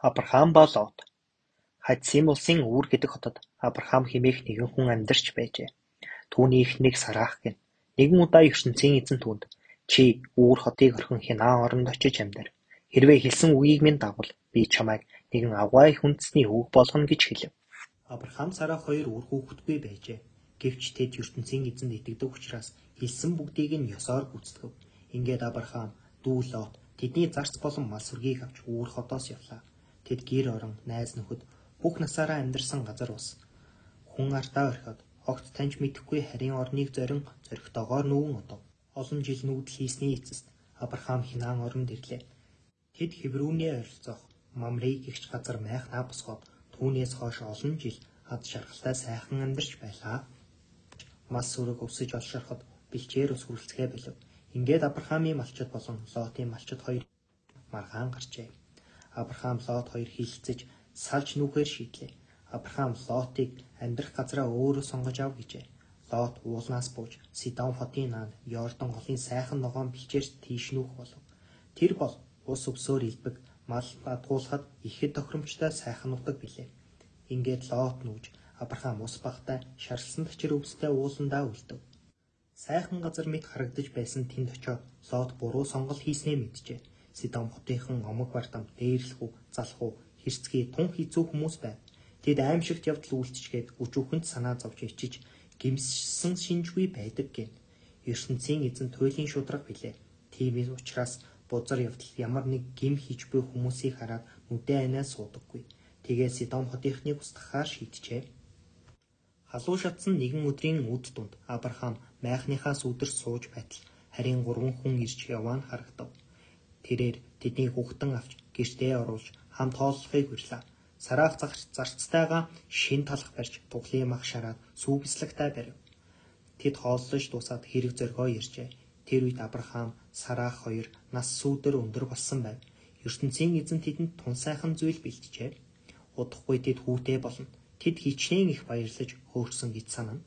Абрахам ба Лот Хадсим улсын Үүр гэдэг хотод Абрахам хэмээх нэгэн хүн амьдарч байжээ. Түүний эхнийг Сарах гин. Нэгэн удаа ертөнцийн эзэн түүнд чи Үүр хотыг орхин хянаа оронд очиж амьдар. Хэрвээ хэлсэн үгийг минь дагвал би чамайг нэгэн авгай хүндэсний үг болгоно гэж хэлв. Абрахам Сарах хоёр үр хүүхэдгүй байжээ. Гэвч тэд ертөнцийн эзэнд итгэдэг учраас хэлсэн бүгдийг нь ёсоор гүйцэтгэв. Ингээд Абрахам дүү Лот тэдний зарц болон мал сүргийг авч Үүр хотоос явлаа. Тэд гэр орон, найз нөхөд бүх насаараа амьдарсан газар ус. Хүн артаа орхиод огт таньж мэдэхгүй харийн орныг зорин зоригтойгоор нүүн одов. Олон жил нүүдэл хийсний эцэст Абрахам хинаан оронд ирлээ. Тэд Хеврүүний ойролцоох Мамрей гихч газар майхнаа босгоод түүнээс хойш олон жил ад шаргалтай сайхан амьдарч байлаа. Мас сүрэг өвсөж олширхад бэлчээр ус хүрэлцгээ болов. Ингээд Абрахамын малчид болон Лотын малчид хоёр маргаан гарчээ. Абрахам Лот хоёр хилцэж салж нүхээр шийдлээ. Абрахам Лотыг амьдрах газараа өөрөө сонгож ав гэжээ. Лот уулнаас бууж Сидон хотын наанд Йордан голын сайхан ногоон бэлчээр тийш нүүх болов. Тэр бол ус өвсөөр илбэг мал бадгуулахад ихэд тохиромжтой сайхан нутаг билээ. Ингээд Лот нүүж Абрахам ус багтай шарлсан тачир өвстэй ууландаа үлдэв. Сайхан газар мэт харагдаж байсан тэнд очиод Лот буруу сонголт хийснээ мэджээ. Сидон хотынхан омог бардам дээрлэхүү, залхуу, хэрцгий тун хийцүү хүмүүс байв. Тэд аимшигт явдал үйлчичгээд өчүүхэнд санаа зовж ичиж гимссэн шинжгүй байдаг гэн. ертөнцийн эзэн туйлын шудраг билээ. Тийм учраас бузар явдал ямар нэг гим хийж буй хүмүүсийг хараад нүдэн анаа суудаггүй. Тэгээ Сидом хотынхныг устгахаар шийджээ. Халуун шатсан нэгэн өдрийн үд дунд Абрахам майхныхаас үдэрч сууж байтал харин гурван хүн ирж яваа нь харагдав. Тэрээр тэдний хүүхдэн авч гэртээ оруулж хамт хооллохыг хүрлээ. Сараах зарцтайгаа шин талах барьж туглын мах шараад сүүбэслэгтэй барив. Тэд хооллож дуусаад хэрэг зоргоо иржээ. Тэр үед Абрахам, Сараах хоёр нас сүүдэр өндөр болсон байв. ертөнцийн эзэн тэдэнд тун сайхан зүйл бэлтжээ. Удахгүй тэд хүүтэй болно. Тэд хичнээн их баярлаж хөөрсөн гэж санана.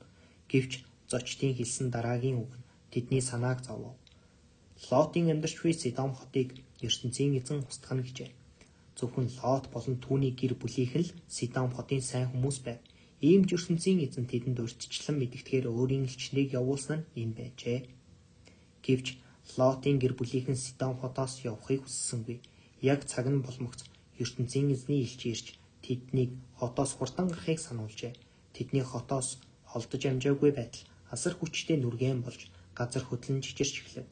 Гэвч зочдын хэлсэн дараагийн үг нь тэдний санааг зовов. Лотын амьдарч буй Сидом хотыг ертөнцийн эзэн устгах гэжээ. Зөвхөн Лот болон түүний гэр бүлийнх нь л Сидом хотын сайн хүмүүс байв. Ийм ч ертөнцийн эзэн тэдэнд урьдчилан мэдгэтгэхээр өөрийн элчнийг явуулсан нь энэ байжээ. Гэвч Лотын гэр бүлийнхэн Сидом хотоос явахыг хүссэнгүй. Яг цаг нь болмогц ертөнцийн эзний элч ирж тэднийг хотоос хурдан гарахыг сануулжээ. Тэдний хотоос холдож амжаагүй байтал асар хүчтэй нүргэн болж газар хөдлөн чичирч эхлэв.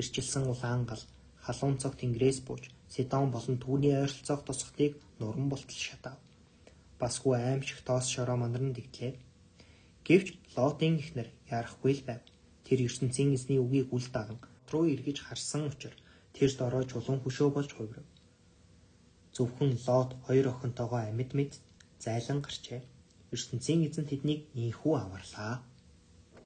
Ирчилсэн улаан гал халуун цог тэнгэрээс бууж Сидон болон түүний ойролцоох тосготыг нуран болтол шатав. Басгүй аимшиг тоос шороо мандарн дэгтлээ. Гэвч Лотын ихнэр ярахгүй л байв. Тэр ертөнцийн эзний үгийг үл даган руу эргэж харсан учраас тэрд ороо чулуун хөшөө болж хувирв. Зөвхөн Лот хоёр охинтойгоо амьд мэд зайлан гарчээ. ертөнцийн эзэн тэднийг ийхүү аварлаа.